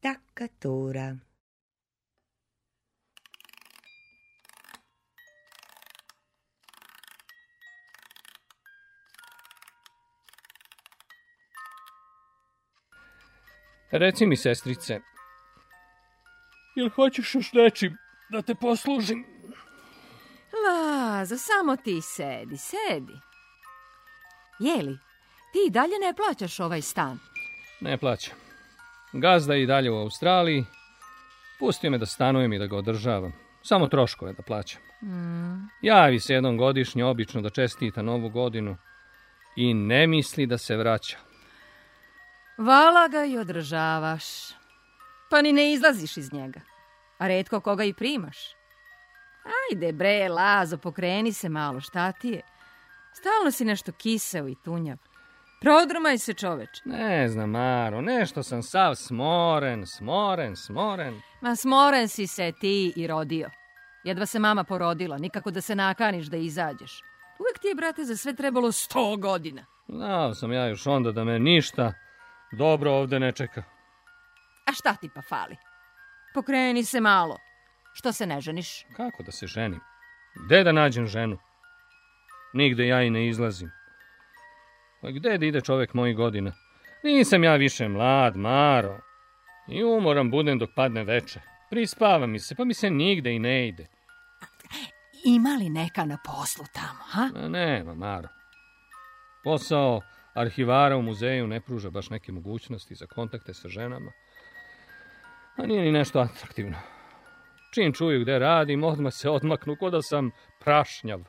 attaccatora. Reci mi, sestrice, jel hoćeš još nečim da te poslužim? Lazo, samo ti sedi, sedi. Jeli, ti dalje ne plaćaš ovaj stan? Ne plaćam. Gazda je i dalje u Australiji. Pustio me da stanujem i da ga održavam. Samo troškove da plaćam. Mm. Javi se jednom godišnje obično da čestita novu godinu i ne misli da se vraća. Vala ga i održavaš. Pa ni ne izlaziš iz njega. A redko koga i primaš. Ajde bre, Lazo, pokreni se malo, šta ti je? Stalno si nešto kiseo i tunjav. Prodrmaj se čoveč. Ne znam, Maro, nešto sam sav smoren, smoren, smoren. Ma smoren si se ti i rodio. Jedva se mama porodila, nikako da se nakaniš da izađeš. Uvek ti je, brate, za sve trebalo sto godina. Znao sam ja još onda da me ništa dobro ovde ne čeka. A šta ti pa fali? Pokreni se malo. Što se ne ženiš? Kako da se ženim? Gde da nađem ženu? Nigde ja i ne izlazim. Pa gde da ide čovek mojih godina? Nisam ja više mlad, Maro. I umoran budem dok padne veče. Prispava mi se, pa mi se nigde i ne ide. Ima li neka na poslu tamo, ha? Ma nema, Maro. Posao arhivara u muzeju ne pruža baš neke mogućnosti za kontakte sa ženama. A nije ni nešto atraktivno. Čim čuju gde radim, odmah se odmaknu, ko da sam prašnjav.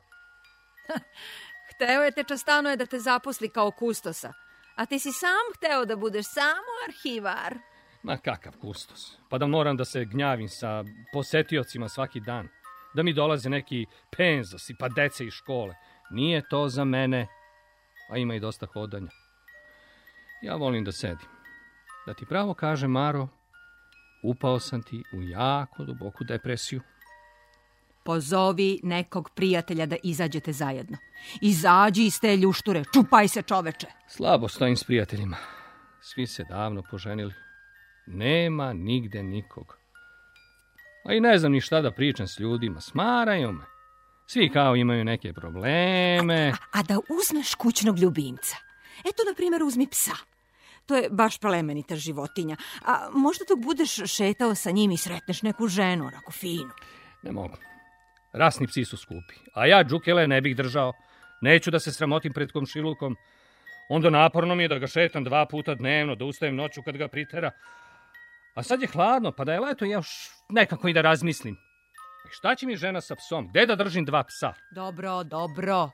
Hteo je te častano je da te zaposli kao kustosa. A ti si sam hteo da budeš samo arhivar. Ma kakav kustos. Pa da moram da se gnjavim sa posetiocima svaki dan. Da mi dolaze neki penzosi, pa dece iz škole. Nije to za mene. A ima i dosta hodanja. Ja volim da sedim. Da ti pravo kaže, Maro, upao sam ti u jako duboku depresiju. Pozovi nekog prijatelja da izađete zajedno. Izađi iz te ljušture, čupaj se čoveče. Slabo stojim s prijateljima. Svi se davno poženili. Nema nigde nikog. A i ne znam ni šta da pričam s ljudima. Smaraju me. Svi kao imaju neke probleme. A, a, a da uzmeš kućnog ljubimca. Eto, na primjer, uzmi psa. To je baš plemenita životinja. A možda dok budeš šetao sa njim i sretneš neku ženu, onako finu. Ne mogu. Rasni psi su skupi. A ja džukele ne bih držao. Neću da se sramotim pred komšilukom. Onda naporno mi je da ga šetam dva puta dnevno, da ustajem noću kad ga pritera. A sad je hladno, pa da je leto, ja još nekako i da razmislim. I šta će mi žena sa psom? Gde da držim dva psa? Dobro, dobro.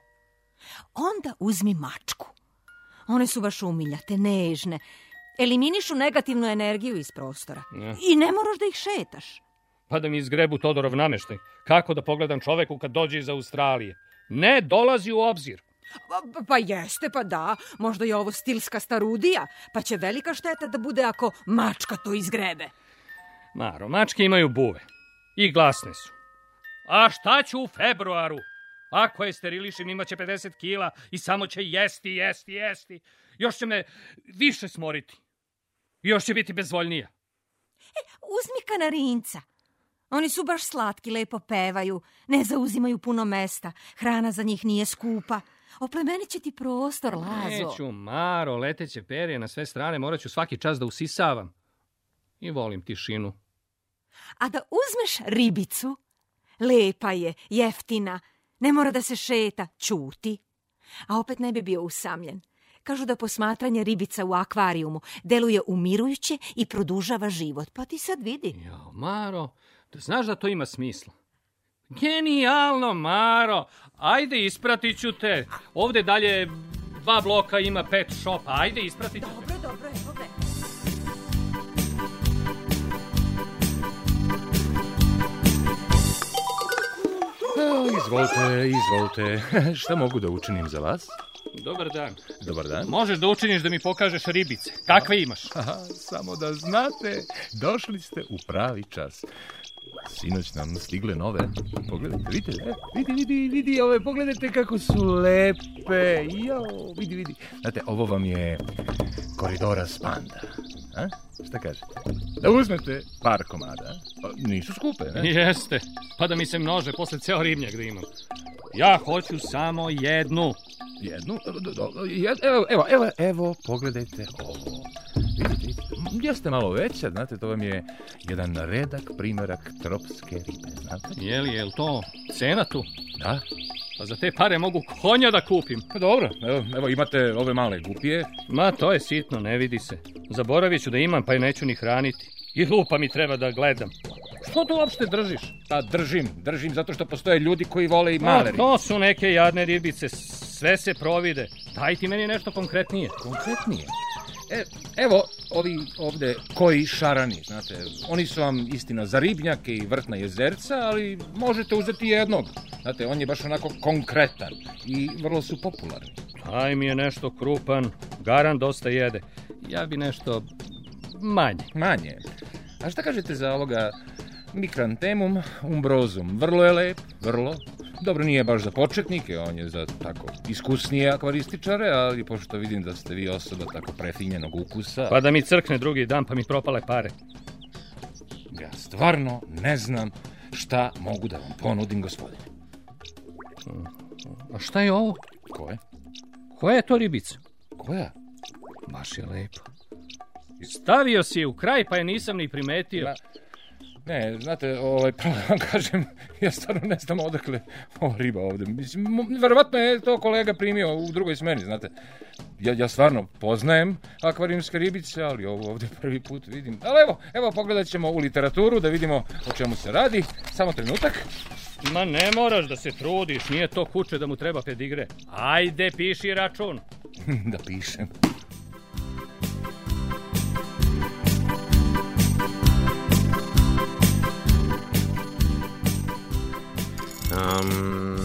Onda uzmi mačku. One su baš umiljate, nežne. Eliminišu negativnu energiju iz prostora. Ne. I ne moraš da ih šetaš. Pa da mi izgrebu Todorov nameštaj. Kako da pogledam čoveku kad dođe iz Australije? Ne dolazi u obzir. Pa, pa, pa jeste, pa da. Možda je ovo stilska starudija, pa će velika šteta da bude ako mačka to izgrebe. Maro, mačke imaju buve. I glasne su. A šta ću u februaru? Ako je sterilišen, imaće 50 kila i samo će jesti, jesti, jesti. Još će me više smoriti. Još će biti bezvoljnija. E, uzmi kanarinca. Oni su baš slatki, lepo pevaju, ne zauzimaju puno mesta, hrana za njih nije skupa. Oplemenit će ti prostor, Lazo. Neću, Maro, leteće perje na sve strane, morat ću svaki čas da usisavam. I volim tišinu. A da uzmeš ribicu, lepa je, jeftina, ne mora da se šeta, čuti. A opet ne bi bio usamljen. Kažu da posmatranje ribica u akvarijumu deluje umirujuće i produžava život. Pa ti sad vidi. Jo, Maro, Znaš da to ima smisla? Genijalno, Maro! Ajde, ispratit ću te. Ovde dalje dva bloka ima pet shopa. Ajde, ispratit ću te. Dobro, dobro, evo ga. Izvolite, izvolite. Šta mogu da učinim za vas? Dobar dan. Dobar dan. Možeš da učiniš da mi pokažeš ribice. Kakve imaš? Aha, samo da znate, došli ste u pravi čas. Sinoć nam stigle nove. Pogledajte, vidite, e, vidi, vidi, vidi, ove, pogledajte kako su lepe. Jo, vidi, vidi. Znate, ovo vam je koridora spanda. A? Šta kažete? Da uzmete par komada. Pa, nisu skupe, ne? Jeste. Pa da mi se množe posle ceo ribnjak da imam. Ja hoću samo jednu. Jednu? Evo, evo, evo, evo, pogledajte ovo jeste malo veća, znate, to vam je jedan redak primjerak tropske ribe, znate? Je li, je li to cena tu? Da. Pa za te pare mogu konja da kupim. Pa dobro, evo, evo imate ove male gupije. Ma, to je sitno, ne vidi se. Zaboravit ću da imam, pa je neću ni hraniti. I lupa mi treba da gledam. Što to uopšte držiš? Pa držim, držim zato što postoje ljudi koji vole i male ribe. To su neke jadne ribice, sve se provide. Daj ti meni nešto konkretnije. Konkretnije? E, evo, ovi ovde koji šarani, znate, oni su vam istina za ribnjake i vrtna jezerca, ali možete uzeti jednog. Znate, on je baš onako konkretan i vrlo su popularni. Aj mi je nešto krupan, garan dosta jede. Ja bi nešto manje. Manje. A šta kažete za ovoga Mikrantemum umbrozum? Vrlo je lep, vrlo. Dobro, nije baš za početnike, on je za tako iskusnije akvarističare, ali pošto vidim da ste vi osoba tako prefinjenog ukusa... Pa da mi crkne drugi dan, pa mi propale pare. Ja stvarno ne znam šta mogu da vam ponudim, gospodine. A šta je ovo? Koje? Koja je to ribica? Koja? Baš je lepa. Stavio si je u kraj, pa je nisam ni primetio. Ma... Ne, znate, ovaj, pravo da vam kažem, ja stvarno ne znam odakle ova riba ovde. Mislim, verovatno je to kolega primio u drugoj smeni, znate. Ja, ja stvarno poznajem akvarijumske ribice, ali ovo ovde prvi put vidim. Ali evo, evo pogledat ćemo u literaturu da vidimo o čemu se radi. Samo trenutak. Ma ne moraš da se trudiš, nije to kuće da mu treba pedigre. Ajde, piši račun. da pišem. um,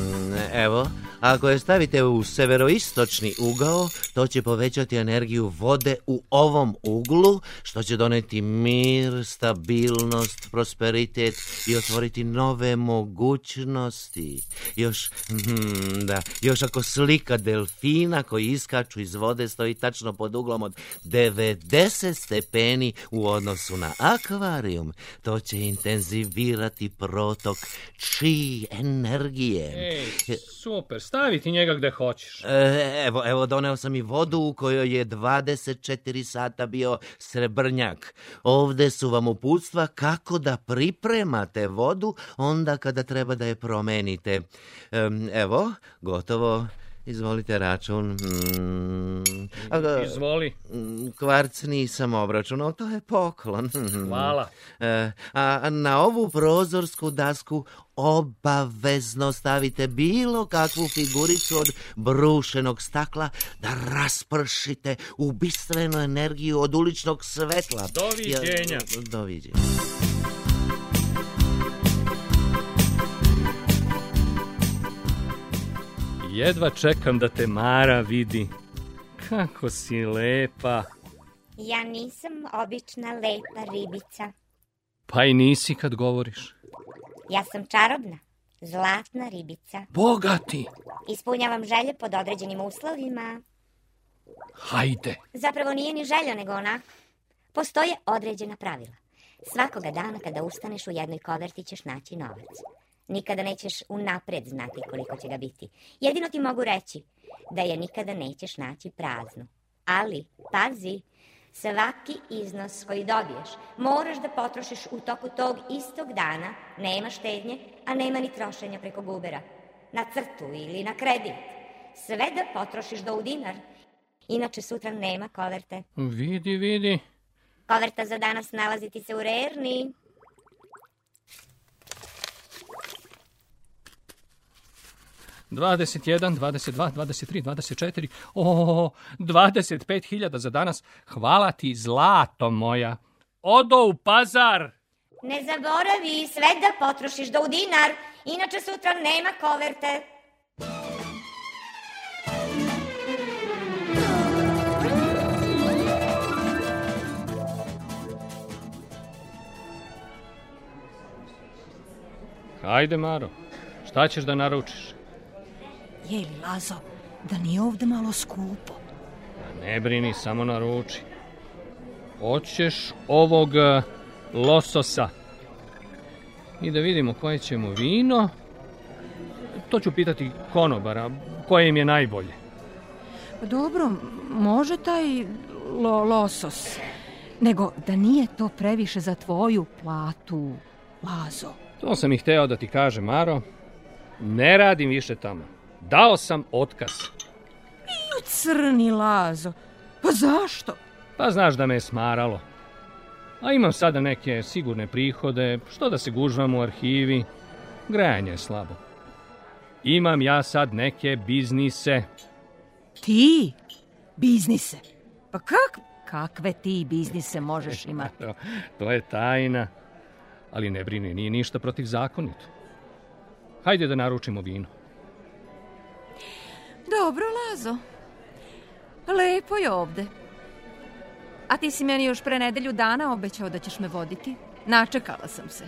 ever Ako je stavite u severoistočni ugao, to će povećati energiju vode u ovom uglu, što će doneti mir, stabilnost, prosperitet i otvoriti nove mogućnosti. Još, hmm, da, još ako slika delfina koji iskaču iz vode stoji tačno pod uglom od 90 stepeni u odnosu na akvarijum, to će intenzivirati protok čiji energije. Ej, super, staviti njega gde hoćeš. E, evo, evo, doneo sam i vodu u kojoj je 24 sata bio srebrnjak. Ovde su vam uputstva kako da pripremate vodu onda kada treba da je promenite. evo, gotovo Izvolite račun. Mm. Izvoli. Mm, kvarc nisam obračunao, to je poklon. Hvala. E, a na ovu prozorsku dasku obavezno stavite bilo kakvu figuricu od brušenog stakla da raspršite ubistvenu energiju od uličnog svetla. Doviđenja. Ja, doviđenja. jedva čekam da te Mara vidi. Kako si lepa. Ja nisam obična lepa ribica. Pa i nisi kad govoriš. Ja sam čarobna, zlatna ribica. Bogati! Ispunjavam želje pod određenim uslovima. Hajde! Zapravo nije ni želja, nego ona. Postoje određena pravila. Svakoga dana kada ustaneš u jednoj koverti ćeš naći novac. Nikada nećeš unapred znati koliko će ga biti. Jedino ti mogu reći da je nikada nećeš naći praznu. Ali, pazi, svaki iznos koji dobiješ moraš da potrošiš u toku tog istog dana. Nema štednje, a nema ni trošenja preko gubera. Na crtu ili na kredit. Sve da potrošiš do u dinar. Inače sutra nema koverte. Vidi, vidi. Koverta za danas nalazi ti se u rerni. 21, 22, 23, 24, o, 25 hiljada za danas. Hvala ti, zlato moja. Odo u pazar! Ne zaboravi sve da potrošiš do dinar, inače sutra nema koverte. Hajde, Maro, šta ćeš da naručiš? jeli, Lazo, da nije ovde malo skupo? Ne brini, samo naruči. Hoćeš ovog e, lososa. I da vidimo koje ćemo vino. To ću pitati konobara, koje im je najbolje. Pa Dobro, može taj lo losos. Nego da nije to previše za tvoju platu, Lazo. To sam i hteo da ti kažem, Maro. Ne radim više tamo. Dao sam otkaz. Ju crni lazo, pa zašto? Pa znaš da me je smaralo. A imam sada neke sigurne prihode, što da se gužvam u arhivi, grejanje je slabo. Imam ja sad neke biznise. Ti? Biznise? Pa kak, kakve ti biznise možeš imati? to, je tajna, ali ne brini, nije ništa protiv zakonito. Hajde da naručimo vino. Dobro, Lazo. Lepo je ovde. A ti si meni još pre nedelju dana obećao da ćeš me voditi. Načekala sam se.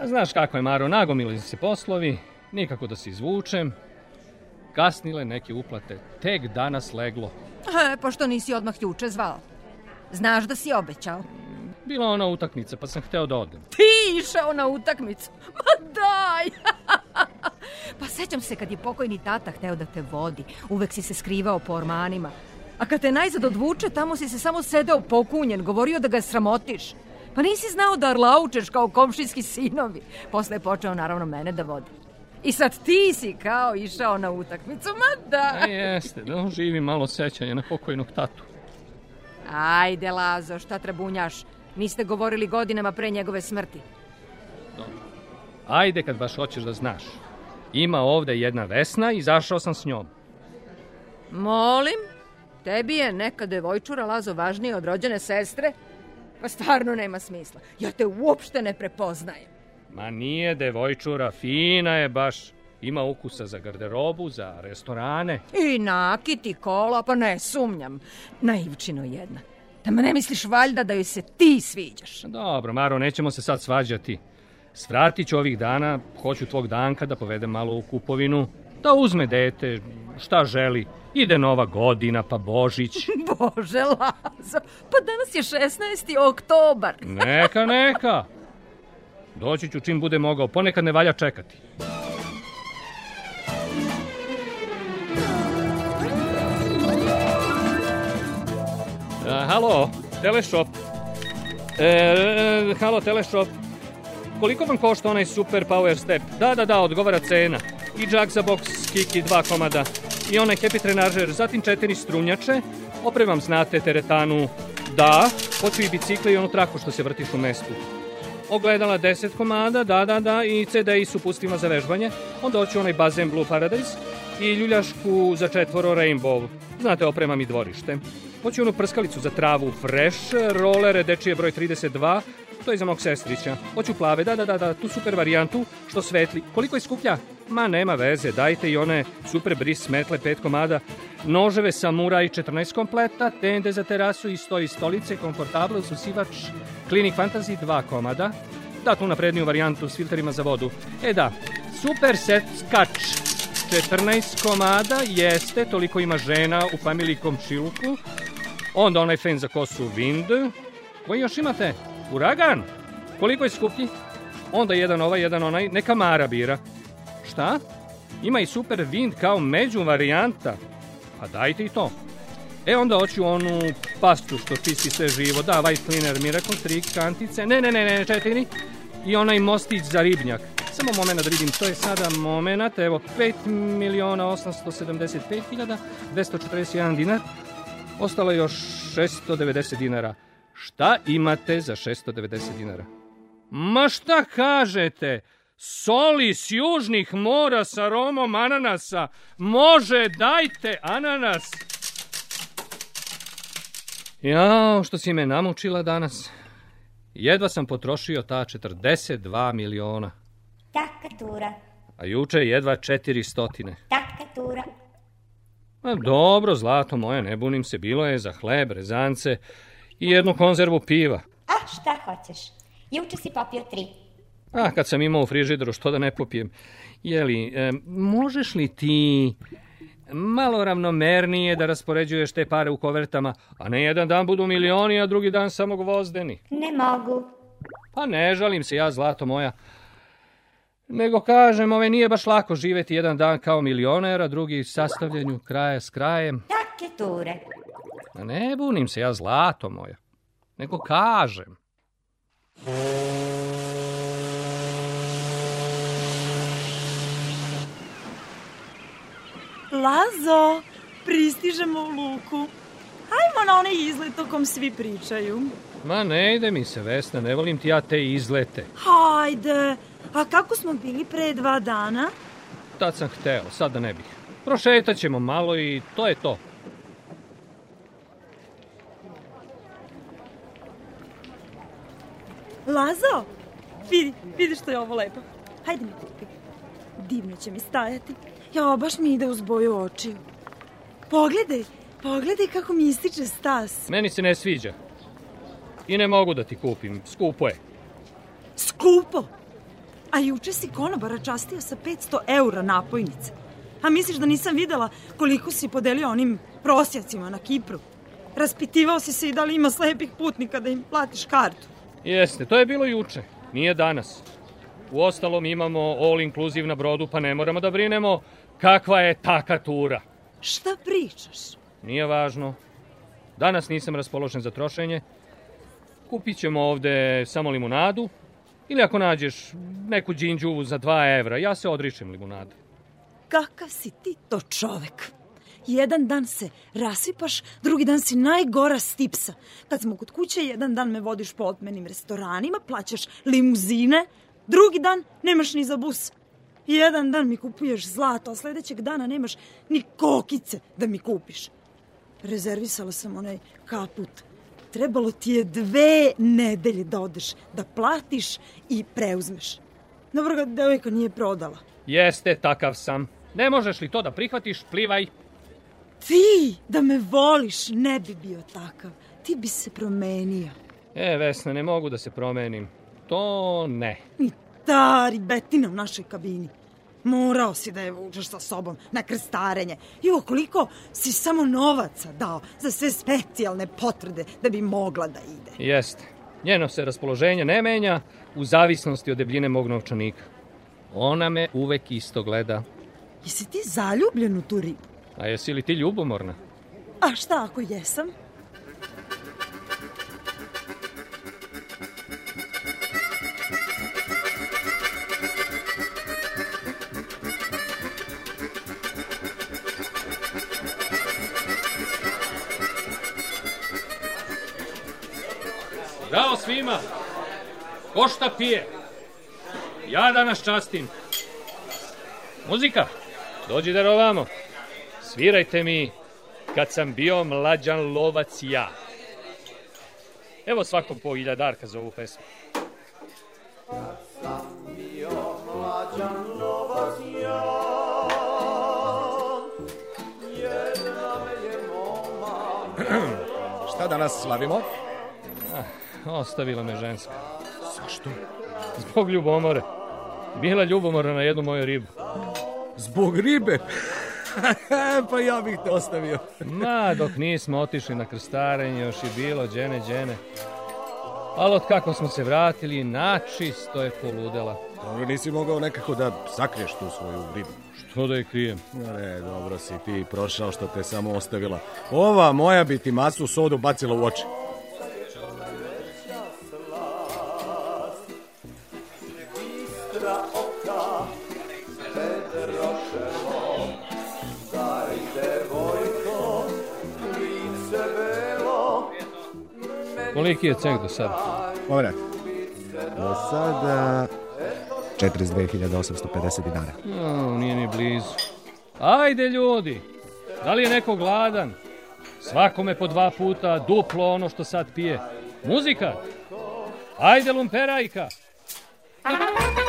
A znaš kako je, Maro, nagomili se poslovi, nikako da se izvučem. Kasnile neke uplate, tek danas leglo. E, pa što nisi odmah juče zvao? Znaš da si obećao. Bila ona utakmica, pa sam hteo da odem. Ti išao na utakmicu? Ma daj! Pa sećam se kad je pokojni tata hteo da te vodi. Uvek si se skrivao po ormanima. A kad te najzad odvuče, tamo si se samo sedeo pokunjen, govorio da ga sramotiš. Pa nisi znao da arlaučeš kao komšijski sinovi. Posle je počeo naravno mene da vodi. I sad ti si kao išao na utakmicu, ma da. A e, jeste, da on živi malo sećanje na pokojnog tatu. Ajde, Lazo, šta trebunjaš? Niste govorili godinama pre njegove smrti. Dobro. Ajde kad baš hoćeš da znaš. Ima ovde jedna Vesna i zašao sam s njom. Molim, tebi je neka devojčura lazo važnije od rođene sestre? Pa stvarno nema smisla. Ja te uopšte ne prepoznajem. Ma nije devojčura, fina je baš. Ima ukusa za garderobu, za restorane. I nakit i kola, pa ne sumnjam. Naivčino jedna. Da ne misliš valjda da joj se ti sviđaš? Dobro, Maro, nećemo se sad svađati. Svratić ovih dana, hoću tvog danka da povede malo u kupovinu, da uzme dete, šta želi, ide nova godina, pa Božić. Bože, Lazo, pa danas je 16. oktobar. neka, neka. Doći ću čim bude mogao, ponekad ne valja čekati. Uh, halo, teleshop. E, e, halo, teleshop. Koliko vam košta onaj Super Power Step? Da, da, da, odgovara cena. I džak za boks, kiki, dva komada. I onaj Happy Trenažer, zatim četiri strunjače. vam znate, teretanu. Da, hoću i bicikle i onu traku što se vrtiš u mestu. Ogledala 10 komada, da, da, da, i CD i su pustima za vežbanje. Onda hoću onaj bazen Blue Paradise i ljuljašku za četvoro Rainbow. Znate, opremam i dvorište. Hoću onu prskalicu za travu Fresh, rolere dečije broj 32 To je za mog sestrića. Hoću plave, da, da, da, da, tu super varijantu, što svetli. Koliko je skuplja? Ma nema veze, dajte i one super bris smetle pet komada, noževe samuraj 14 kompleta, tende za terasu i stoji stolice, komfortablo, susivač, klinik fantasy 2 komada, da tu napredniju varijantu s filterima za vodu. E da, super set skač, 14 komada, jeste, toliko ima žena u familiji komčiluku, onda onaj fen za kosu Wind, koji još imate? Uragan? Koliko je skuplji? Onda jedan ovaj, jedan onaj, neka Mara bira. Šta? Ima i super wind kao među varijanta. Pa dajte i to. E onda hoću onu pastu što čisti sve živo. Da, White Cleaner Miracle, tri kantice. Ne, ne, ne, ne, četiri. I onaj mostić za ribnjak. Samo moment da vidim, to je sada moment, evo, 5 miliona 875 hiljada, 241 dinar, ostalo je još 690 dinara. Šta imate za 690 dinara? Ma šta kažete? Soli s južnih mora sa romom ananasa. Može, dajte ananas. Jao, što si me namučila danas. Jedva sam potrošio ta 42 miliona. Taka tura. A juče jedva 400. Taka tura. Ma dobro, zlato moje, ne bunim se, bilo je za hleb, rezance i jednu konzervu piva. A, šta hoćeš? Juče si popio tri. A, kad sam imao u frižideru, što da ne popijem. Jeli, e, možeš li ti malo ravnomernije da raspoređuješ te pare u kovertama, a ne jedan dan budu milioni, a drugi dan samo gvozdeni? Ne mogu. Pa ne žalim se ja, zlato moja. Nego kažem, ove nije baš lako živeti jedan dan kao milioner, a drugi sastavljanju kraja s krajem. Take ture. Ne bunim se ja, zlato moja. Nego kažem. Lazo, pristižemo u luku. Hajmo na onaj izlet o kom svi pričaju. Ma ne ide mi se, Vesna, ne volim ti ja te izlete. Hajde, a kako smo bili pre dva dana? Tad sam hteo, sada da ne bih. Prošetat ćemo malo i to je to. Lazo, vidi, vidi što je ovo lepo. Hajde mi kupi. Divno će mi stajati. Ja, baš mi ide uz boju očiju. Pogledaj, pogledaj kako mi ističe stas. Meni se ne sviđa. I ne mogu da ti kupim, skupo je. Skupo? A juče si konobara častio sa 500 eura napojnice. A misliš da nisam videla koliko si podelio onim prosjacima na Kipru? Raspitivao si se i da li ima slepih putnika da im platiš kartu. Jeste, to je bilo juče, nije danas. U ostalom imamo all inclusive na brodu, pa ne moramo da brinemo kakva je taka tura. Šta pričaš? Nije važno. Danas nisam raspoložen za trošenje. Kupit ćemo ovde samo limunadu, ili ako nađeš neku džinđuvu za 2 evra, ja se odričem limunade. Kakav si ti to čovek? Jedan dan se rasipaš, drugi dan si najgora stipsa. Kad smo kod kuće, jedan dan me vodiš po otmenim restoranima, plaćaš limuzine, drugi dan nemaš ni za bus. Jedan dan mi kupuješ zlato, a sledećeg dana nemaš ni kokice da mi kupiš. Rezervisala sam onaj kaput. Trebalo ti je dve nedelje da odeš, da platiš i preuzmeš. Dobro ga devojka nije prodala. Jeste, takav sam. Ne možeš li to da prihvatiš, plivaj. Ti, da me voliš, ne bi bio takav. Ti bi se promenio. E, Vesna, ne mogu da se promenim. To ne. I ta ribetina u našoj kabini. Morao si da je vučeš sa sobom na krstarenje. I koliko si samo novaca dao za sve specijalne potvrde da bi mogla da ide. Jeste. Njeno se raspoloženje ne menja u zavisnosti od debljine mog novčanika. Ona me uvek isto gleda. Jesi ti zaljubljen u tu ribu? A jesi li ti ljubomorna? A šta ako jesam? Zdravo svima! Ko šta pije? Ja danas častim. Muzika, dođi da rovamo. Svirajte mi kad sam bio mlađan lovac ja. Evo svakom po iljadarka za ovu pesmu. Kad sam bio mlađan lovac ja, jedna je Šta danas slavimo? Ah, ostavila me ženska. Zašto? Zbog ljubomore. Bila ljubomora na jednu moju ribu. Zbog ribe? pa ja bih te ostavio. Ma, dok nismo otišli na krstarenje, još je bilo džene, džene. Ali od kako smo se vratili, načisto je poludela. Dobro, nisi mogao nekako da sakriješ tu svoju ribu. Što da je krijem? Ne, dobro si ti prošao što te samo ostavila. Ova moja bi ti masu sodu bacila u oči. koliki je ceh do sada? Pogledaj. Do sada 42.850 dinara. No, nije ni blizu. Ajde ljudi, da li je neko gladan? Svakome po dva puta, duplo ono što sad pije. Muzika! Ajde lumperajka! Muzika!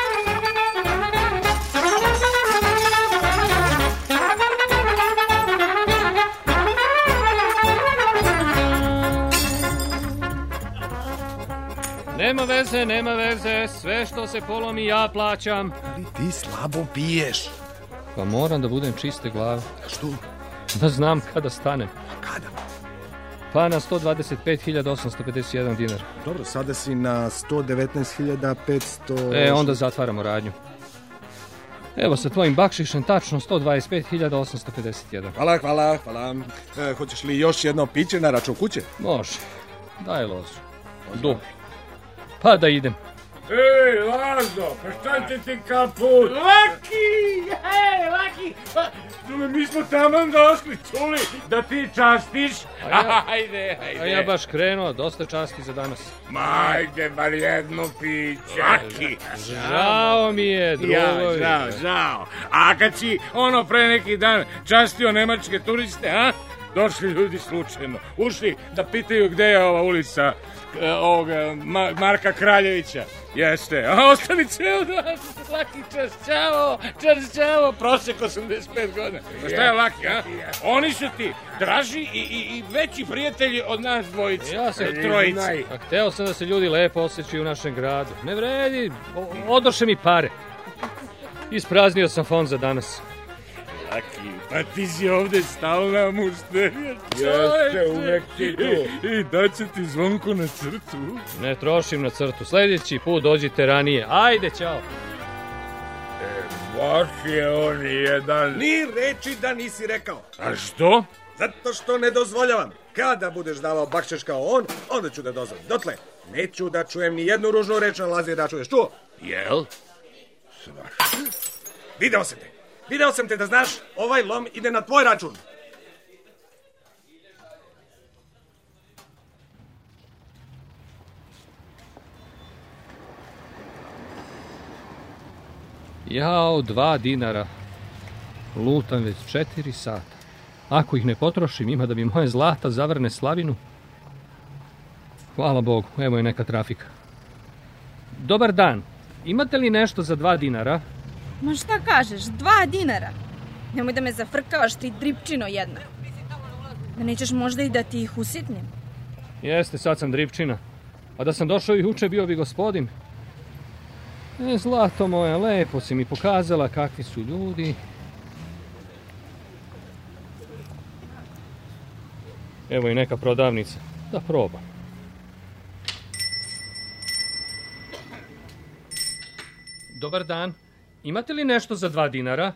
Nema veze, nema veze, sve što se polomi ja plaćam. Ali ti slabo piješ. Pa moram da budem čiste glave. što? Da znam kada stanem. A kada? Pa na 125.851 dinar. Dobro, sada si na 119.500... E, onda zatvaramo radnju. Evo sa tvojim bakšišem tačno 125.851. Hvala, hvala, hvala. E, hoćeš li još jedno piće na račun kuće? Može. Daj lozu. Dobro pa da idem. Ej, Lazo, pa šta će ti kaput? Laki, ej, Laki, pa mi smo taman došli, čuli da ti častiš. ajde, ajde. A ja baš krenuo, dosta časti za danas. Ma, ajde, bar jedno piće. Laki. Žao mi je, drugovi. Ja, žao, žao. A kad si ono pre neki dan častio nemačke turiste, a? došli ljudi slučajno, ušli da pitaju gde je ova ulica e, ovog e, Marka Kraljevića. Jeste, a ostali ceo dan, laki čašćavo, čao. prosek 85 godina. Pa šta je laki, a? Oni su ti draži i, i, i veći prijatelji od nas dvojice, ja sam e, trojice. A hteo sam da se ljudi lepo osjećaju u našem gradu. Ne vredi, odoše mi pare. Ispraznio sam fond za danas. Laki, Pa ti si ovde stalna mušterija, čoveče. Jeste, uvek si tu. I daće ti zvonko na crtu. Ne trošim na crtu. Sledeći put dođite ranije. Ajde, čao. E, baš je on jedan... Ni reči da nisi rekao. A što? Zato što ne dozvoljavam. Kada budeš davao bakšeš kao on, onda ću da dozvolim. Dotle, neću da čujem ni jednu ružnu reč na Lazi da Ješ čuo? Jel? Svaš. Video se te. Video sam te da znaš, ovaj lom ide na tvoj račun. Jao, dva dinara. Lutam već četiri sata. Ako ih ne potrošim, ima da mi moje zlata zavrne slavinu. Hvala Bogu, evo je neka trafika. Dobar dan. Imate li nešto za dva dinara? Ma šta kažeš, dva dinara? Nemoj da me zafrkavaš ti dripčino jedna. Da nećeš možda i da ti ih usitnim? Jeste, sad sam dripčina. A da sam došao i uče bio bi gospodin. E, zlato moje, lepo si mi pokazala kakvi su ljudi. Evo i neka prodavnica. Da probam. Dobar dan. Imate li nešto za dva dinara?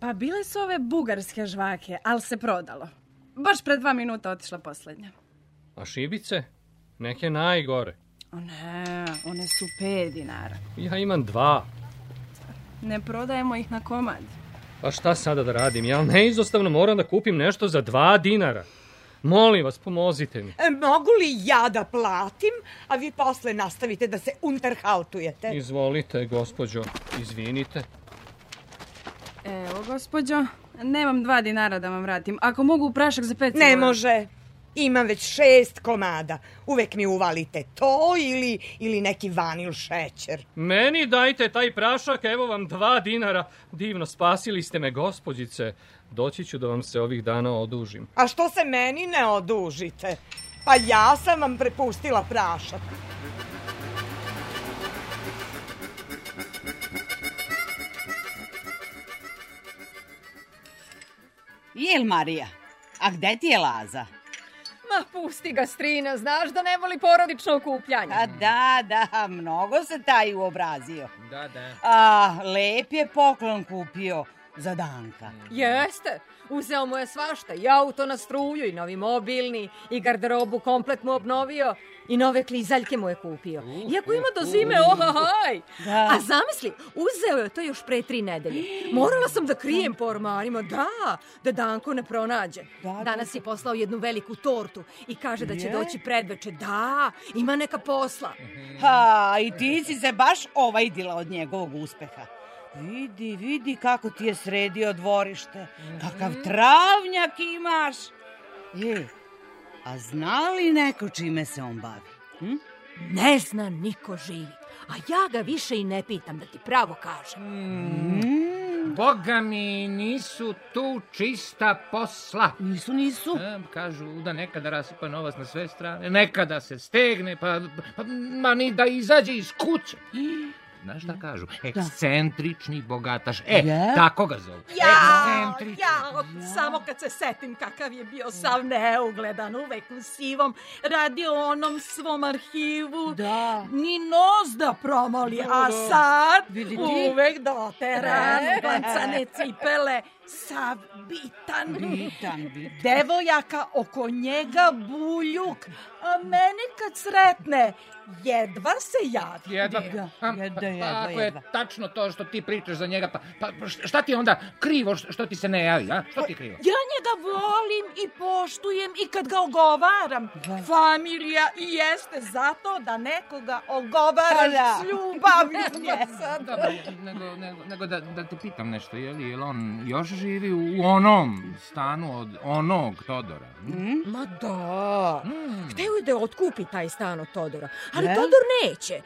Pa bile su ove bugarske žvake, ali se prodalo. Baš pre dva minuta otišla poslednja. A šibice? Neke najgore. O ne, one su pet dinara. Ja imam dva. Ne prodajemo ih na komad. Pa šta sada da radim? Ja neizostavno moram da kupim nešto za dva dinara. Molim vas, pomozite mi. E, mogu li ja da platim, a vi posle nastavite da se unterhaltujete? Izvolite, gospođo, izvinite. Evo, gospođo, nemam dva dinara da vam vratim. Ako mogu, prašak za pet Ne može. Ima već šest komada. Uvek mi uvalite to ili, ili neki vanil šećer. Meni dajte taj prašak, evo vam dva dinara. Divno, spasili ste me, gospođice. Doći ću da vam se ovih dana odužim. A što se meni ne odužite? Pa ja sam vam prepustila prašak. Jel, Marija, a gde ti je Laza? Ma pusti ga strina, znaš da ne voli porodično okupljanje. A pa da, da, mnogo se taj uobrazio. Da, da. A, lep je poklon kupio za Danka. Jeste, Uzeo mu je svašta, i auto na struju, i novi mobilni, i garderobu komplet mu obnovio, i nove klizaljke mu je kupio. Uh, Iako ima do uh, zime, uh, ohahaj! Da. A zamisli, uzeo je to još pre tri nedelje. Morala sam da krijem po ormarima, da, da Danko ne pronađe. Da, da, Danas je poslao jednu veliku tortu i kaže da će doći predveče. Da, ima neka posla. Ha, i ti si se baš ovajdila od njegovog uspeha. Vidi, vidi kako ti je sredio dvorište. Mhm. Kakav travnjak imaš. Je, a zna li neko čime se on bavi? Hm? Ne zna niko živi. A ja ga više i ne pitam, da ti pravo kažem. Mm. Boga mi, nisu tu čista posla. Nisu, nisu. E, kažu da nekada rasipa novac na sve strane, nekada se stegne, pa, pa ma ni da izađe iz kuće. I... Znaš šta kažu? Da. Ekscentrični bogataš. E, tako ga zovu. Ja, Ekscentrični. Ja, samo kad se setim kakav je bio sav neugledan, uvek u sivom, radi onom svom arhivu. Da. Ni nos da promoli, a da. sad uvek da, te razglancane cipele sav bitan. Bitan, bitan. Devojaka oko njega buljuk, a meni kad sretne, jedva se javi. Jedva, jedva, jedva, pa jedva. Ako je tačno to što ti pričaš za njega, pa, pa, pa šta ti onda krivo što ti se ne javi, a? Što ti krivo? Ja njega volim i poštujem i kad ga ogovaram. Da. Familija i jeste zato da nekoga ogovaraš pa da. s ljubavlju. Nego, nego, nego da, da te pitam nešto, je li, je on još živi u onom stanu od onog Todora. Hm? Mm? Ma da. Mm. Hteo je da otkupi taj stan od Todora, ali ne? Todor neće. E,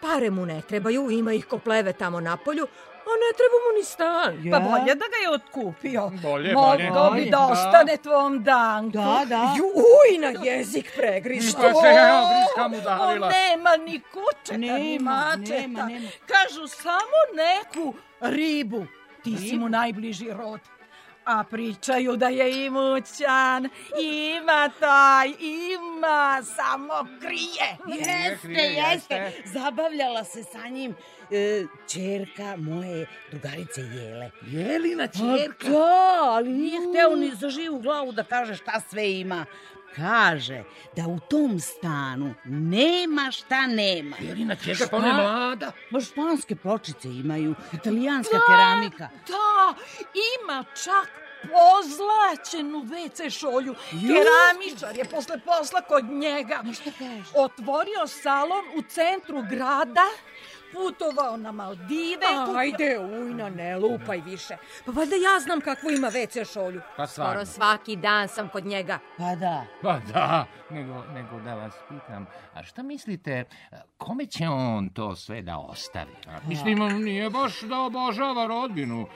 pare mu ne trebaju, ima ih ko pleve tamo na polju, a ne treba mu ni stan. Ja. Pa bolje da ga je otkupio. Bolje, Mogu bolje. Mogu bi da. da ostane tvom danku. Da, da. Ju, na jezik pregriš. Pa se ja vriskam udavila. On nema ni kuće, nema, ni mačeta. Nema, nema. Kažu samo neku ribu. Ti si mu najbliži rod. A pričaju da je imućan, ima taj, ima, samo krije. Jeste, jeste. Zabavljala se sa njim e, čerka moje drugarice Jele. Jelina čerka? A da, ali nije hteo ni za živu glavu da kaže šta sve ima kaže da u tom stanu nema šta nema. Jerina Kjega, pa ona mlada. Ma španske pločice imaju, da, italijanska da, keramika. Da, ima čak pozlaćenu WC šolju. Keramičar je posle posla kod njega otvorio salon u centru grada putovao na Maldive. Ajde, ujna, ne lupaj više. Pa valjda ja znam kakvu ima WC šolju. Pa stvarno. Skoro svaki dan sam kod njega. Pa da. Pa da, nego, nego da vas pitam, a šta mislite, kome će on to sve da ostavi? A, mislim, da. nije baš da obožava rodbinu.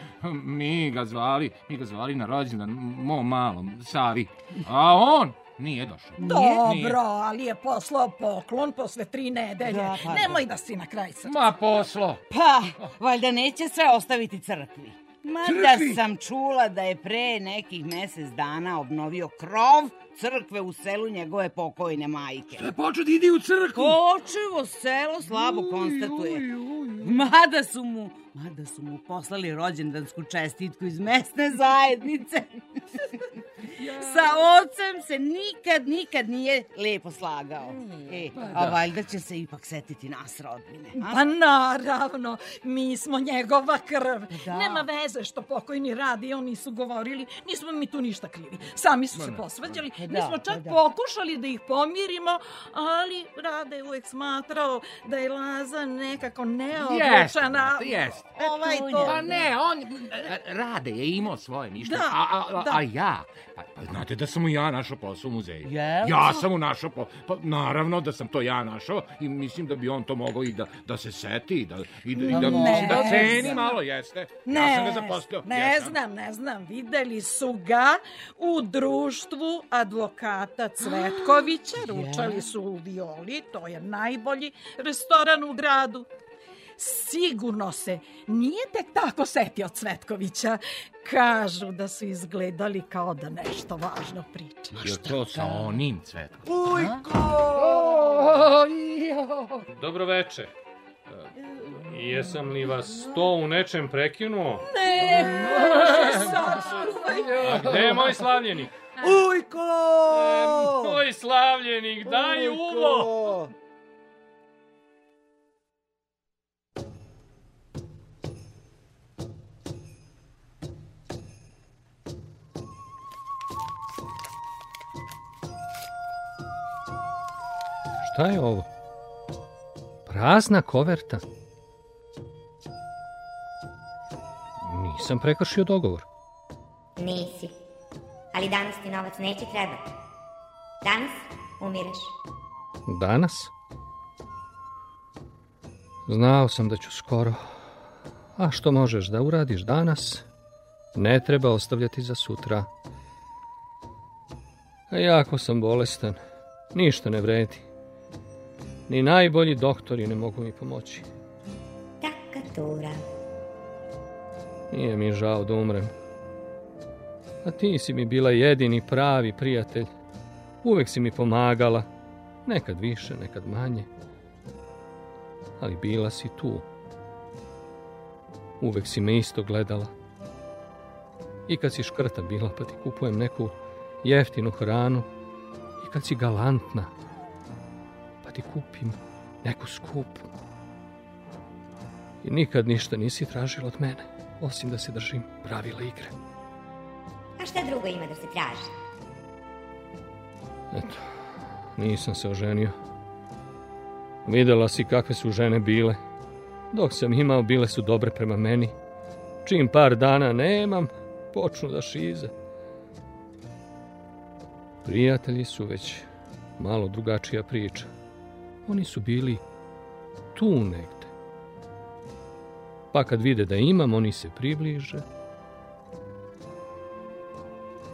Mi ga zvali, mi ga zvali na rođendan, mom malom, Savi. A on, Nije došao. Dobro, Nije. ali je poslao poklon posle tri nedelje. Da, pa, da. Nemoj da si na kraj srca. Ma poslo. Pa, valjda neće sve ostaviti crkvi. Mada Crkvi? sam čula da je pre nekih mesec dana obnovio krov crkve u selu njegove pokojne majke. Sve počet idi u crkvu. Očevo selo slabo uj, konstatuje. Uj, uj. Mada su mu mada su mu poslali rođendansku čestitku iz mesne zajednice. sa ocem se nikad, nikad nije lepo slagao. E, pa a da. valjda će se ipak setiti nas rodbine. A? Pa naravno, mi smo njegova krv. Da. Nema veze što pokojni radi, oni su govorili, nismo mi tu ništa krivi. Sami su se posvađali, da, mi smo pa čak da. pokušali da ih pomirimo, ali Rade je uvek smatrao da je Laza nekako neodlučana. Jest, jest. E, ovaj to. Pa ne, on, Rade je imao svoje mišljenje, da, a, a, da. a ja, pa Pa znate da sam mu ja našao posao u muzeju. Jel? Ja sam u našao posao. Pa naravno da sam to ja našao i mislim da bi on to mogao i da, da se seti i da, i da, i da, ne, mislim da ceni ne malo, jeste. Ne, ja sam ga zaposlio. Ne jesam. znam, ne znam. Videli su ga u društvu advokata Cvetkovića. Ručali su u Violi, to je najbolji restoran u gradu. Sigurno se nije tek tako setio Cvetkovića. Kažu da su izgledali kao da nešto važno priča. Ma šta to sa onim Cvetkovićem? Ujko! Dobro veče. Jesam li vas to u nečem prekinuo? Ne, može sačuvaj. A gde je moj slavljenik? Ujko! E, moj slavljenik, daj uvo! Šta je ovo? Prazna koverta? Nisam prekršio dogovor. Nisi. Ali danas ti novac neće trebati. Danas umireš. Danas? Znao sam da ću skoro. A što možeš da uradiš danas, ne treba ostavljati za sutra. A jako sam bolestan. Ništa ne vredi. Ni najbolji doktori ne mogu mi pomoći. Takatora. Nije mi žao da umrem. A ti si mi bila jedini pravi prijatelj. Uvek si mi pomagala. Nekad više, nekad manje. Ali bila si tu. Uvek si me isto gledala. I kad si škrta bila, pa ti kupujem neku jeftinu hranu. I kad si galantna, ti kupim neku skupu. I nikad ništa nisi tražila od mene, osim da se držim pravila igre. A šta drugo ima da se traži? Eto, nisam se oženio. Videla si kakve su žene bile. Dok sam imao, bile su dobre prema meni. Čim par dana nemam, počnu da šize. Prijatelji su već malo drugačija priča. Oni su bili tu negde. Pa kad vide da imam, oni se približe.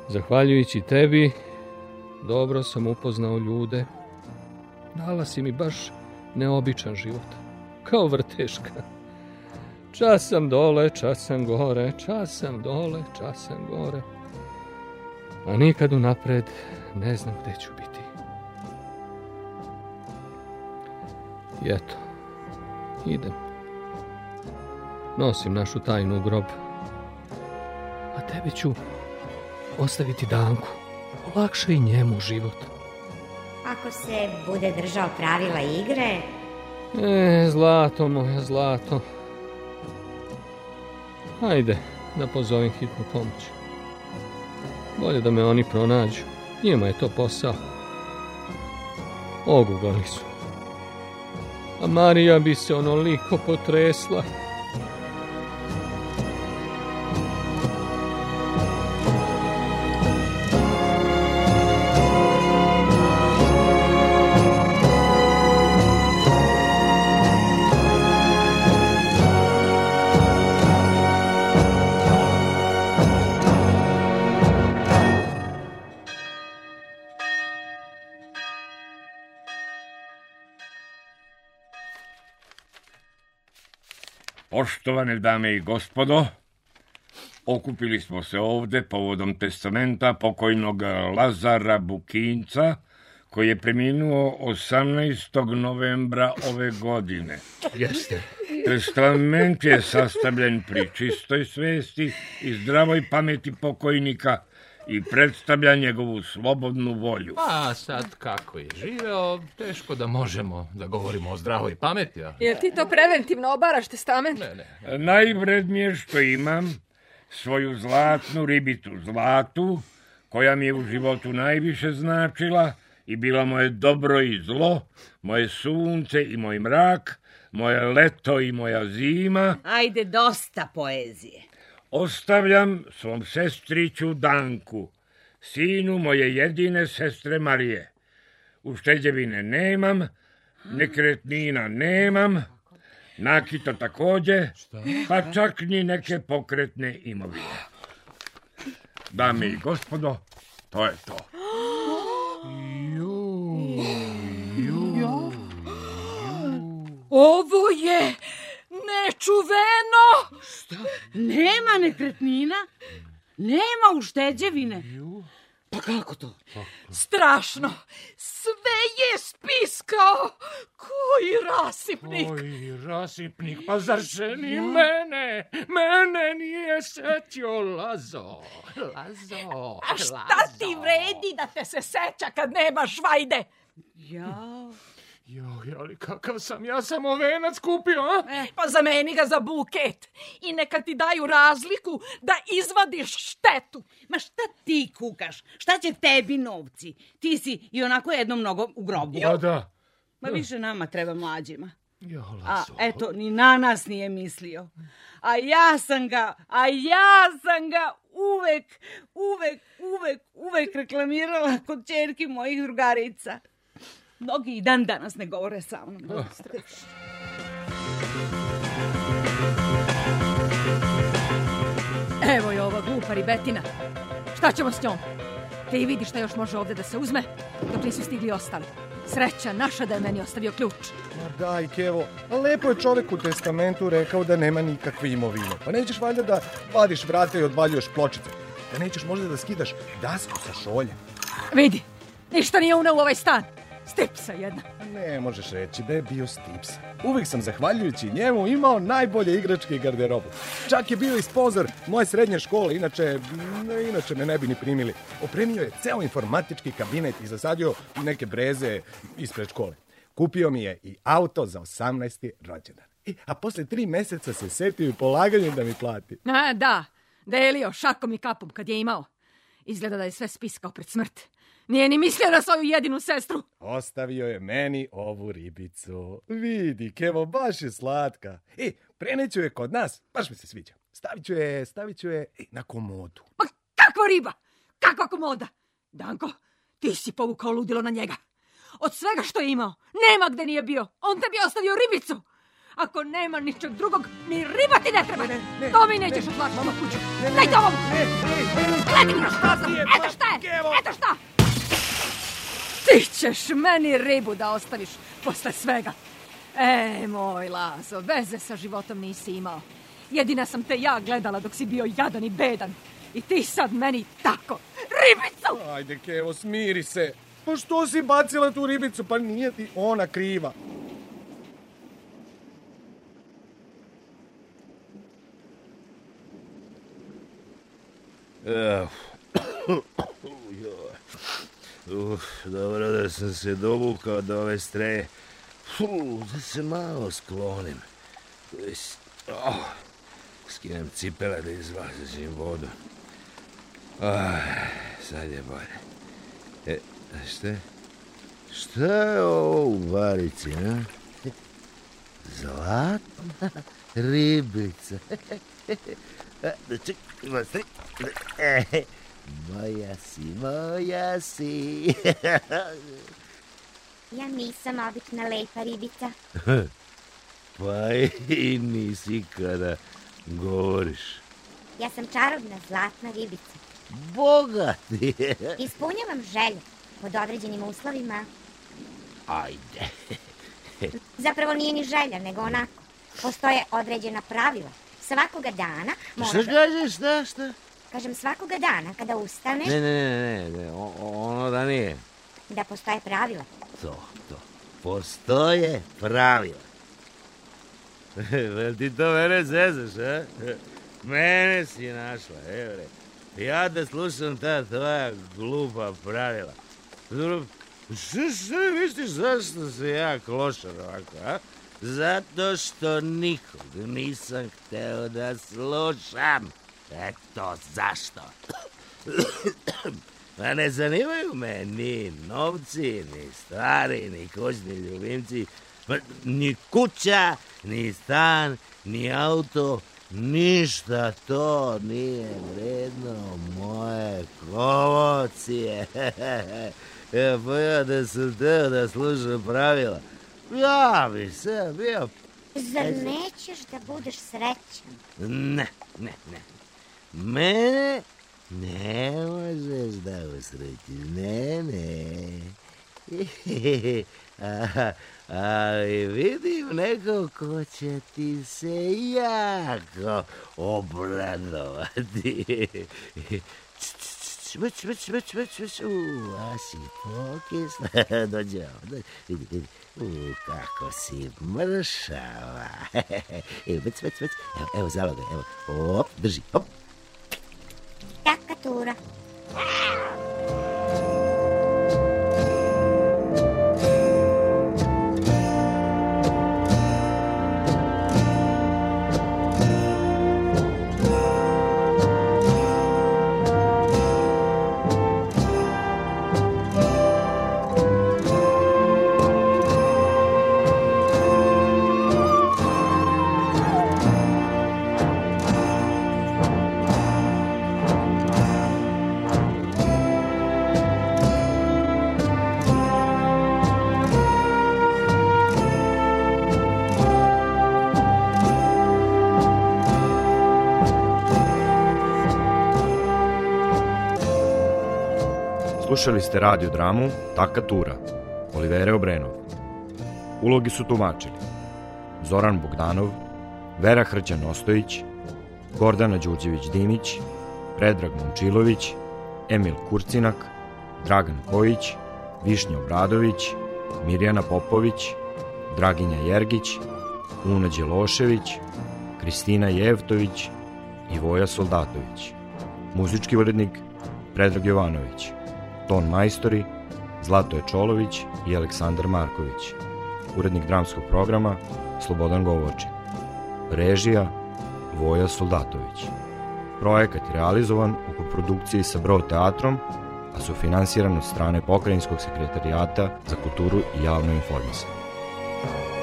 Zahvaljujući tebi, dobro sam upoznao ljude. Dala si mi baš neobičan život. Kao vrteška. Čas sam dole, čas sam gore, čas sam dole, čas sam gore. A nikad unapred ne znam gde ću biti. I eto, idem. Nosim našu tajnu u grob. A tebi ću ostaviti Danku. Olakša i njemu život. Ako se bude držao pravila igre... E, zlato moje, zlato. Hajde, da pozovem hitnu pomoć. Bolje da me oni pronađu. Njima je to posao. Ogugani su a Marija bi se onoliko potresla. Poštovane dame i gospodo, okupili smo se ovde povodom testamenta pokojnog Lazara Bukinca, koji je preminuo 18. novembra ove godine. Jeste. Testament je sastavljen pri čistoj svesti i zdravoj pameti pokojnika, i predstavlja njegovu slobodnu volju. Pa sad kako je živeo, teško da možemo da govorimo o zdravoj pameti. Ali... Jer ti to preventivno obaraš testament? Ne, ne. Najvrednije što imam, svoju zlatnu ribitu zlatu, koja mi je u životu najviše značila i bila moje dobro i zlo, moje sunce i moj mrak, moje leto i moja zima. Ajde, dosta poezije. Ostavljam svom sestriću Danku, sinu moje jedine sestre Marije. Ušteđevine nemam, nekretnina nemam, nakita takođe, pa čak ni neke pokretne imovine. Dame i gospodo, to je to. Ovo je nečuveno! Šta? Nema nekretnina, nema ušteđevine. Pa kako to? Strašno. Sve je spiskao. Koji rasipnik? Koji rasipnik? Pa zar se ni ja. mene? Mene nije sećio Lazo. Lazo. A šta Lazo. ti vredi da te se seća kad nemaš vajde? Ja... Joj, ali kakav sam, ja sam venac kupio, a? E, pa zameni ga za buket i neka ti daju razliku da izvadiš štetu. Ma šta ti kukaš? Šta će tebi novci? Ti si i onako jedno mnogo u grobu. Ja, pa da. Ma da. više nama treba mlađima. A eto, ni na nas nije mislio. A ja sam ga, a ja sam ga uvek, uvek, uvek, uvek reklamirala kod čerki mojih drugarica mnogi i dan danas ne govore sa mnom. Da Evo je ova glupa ribetina. Šta ćemo s njom? Ti vidi šta još može ovde da se uzme, dok nisu stigli ostali. Sreća naša da je meni ostavio ključ. Ma daj, Kevo, lepo je čovek u testamentu rekao da nema nikakve imovine. Pa nećeš valjda da vadiš vrata i odvaljuješ pločice. Da nećeš možda da skidaš dasku sa šolje. Vidi, ništa nije unao u ovaj stan. Stipsa jedna. Ne možeš reći da je bio Stipsa. Uvijek sam zahvaljujući njemu imao najbolje igračke i garderobu. Čak je bio i spozor moje srednje škole, inače, inače me ne bi ni primili. Opremio je ceo informatički kabinet i zasadio neke breze ispred škole. Kupio mi je i auto za 18. rođendan. E, a posle tri meseca se setio i polaganjem da mi plati. A, da, delio šakom i kapom kad je imao. Izgleda da je sve spiskao pred smrt. Nije ni mislio na svoju jedinu sestru. Ostavio je meni ovu ribicu. Vidi, kevo, baš je slatka. E, preneću je kod nas, baš mi se sviđa. Staviću je, staviću ću je na komodu. Ma kakva riba? Kakva komoda? Danko, ti si povukao ludilo na njega. Od svega što je imao, nema gde nije bio. On te bi ostavio ribicu. Ako nema ničeg drugog, ni riba ti ne treba. Ne, ne, to mi nećeš ne, odlačiti na kuću. Ne, ne, Daj to ovom. Ne, ne, ne, ne, ne, ne, ne, ne, ne, ne, ne, ne, ne, ne, Ti ćeš meni ribu da ostaviš posle svega. E, moj Lazo, veze sa životom nisi imao. Jedina sam te ja gledala dok si bio jadan i bedan. I ti sad meni tako, ribicu! Ajde, Kevo, smiri se. Pa što si bacila tu ribicu? Pa nije ti ona kriva. Ugh. Uf, dobro da sam se dovukao od ove streje. Fu, da se malo sklonim. Oh, skinem cipele da izvazim vodu. Ah, sad je bolje. E, šta? Šta je ovo u barici, a? Zlatna ribica. E, da čekaj, da da- e, Moja si, moja si. ja nisam obična lepa ribica. pa i nisi kada govoriš. Ja sam čarobna zlatna ribica. Bogati je. Ispunjavam želje pod određenim uslovima. Ajde. Zapravo nije ni želja, nego onako. Postoje određena pravila. Svakoga dana možda... Šta kažeš, šta, šta? Kažem, svakoga dana kada ustaneš... Ne, ne, ne, ne, ne. O, ono da nije. Da postoje pravila. To, to. Postoje pravila. Vel ti to mene zezaš, a? Mene si našla, evre. Ja da slušam ta tvoja glupa pravila. Što, što misliš zašto se ja klošar ovako, a? Zato što nikog nisam hteo da slušam. Eto, zašto? A pa ne zanimaju me ni novci, ni stvari, ni kućni ljubimci, pa, ni kuća, ni stan, ni auto, ništa to nije vredno moje kovocije. pa ja da sam teo da slušam pravila, ja bi se bio... Zar nećeš da budeš srećan? Ne, ne, ne. Mene? Ne možeš da usrećiš, ne, ne. A, ali vidim neko ko će ti se jako obradovati. Već, već, već, već, već, u, a si pokisla, dođe ovdje, vidi, vidi, u, kako si mršava, već, već, već, evo, evo, zaloga, evo, op, drži, op, creatura. Slušali ste radio dramu Taka Tura, Olivere Obrenov. Ulogi su tumačili Zoran Bogdanov, Vera Hrđan Ostojić, Gordana Đurđević-Dimić, Predrag Momčilović, Emil Kurcinak, Dragan Kojić, Višnja Obradović, Mirjana Popović, Draginja Jergić, Una Đelošević, Kristina Jevtović i Voja Soldatović. Muzički urednik Predrag Jovanović ton majstori Zlatoje Čolović i Aleksandar Marković, urednik dramskog programa Slobodan Govorčin, režija Voja Soldatović. Projekat je realizovan u koprodukciji sa Bro teatrom, a su finansiran od strane Pokrajinskog sekretarijata za kulturu i javno informisanje.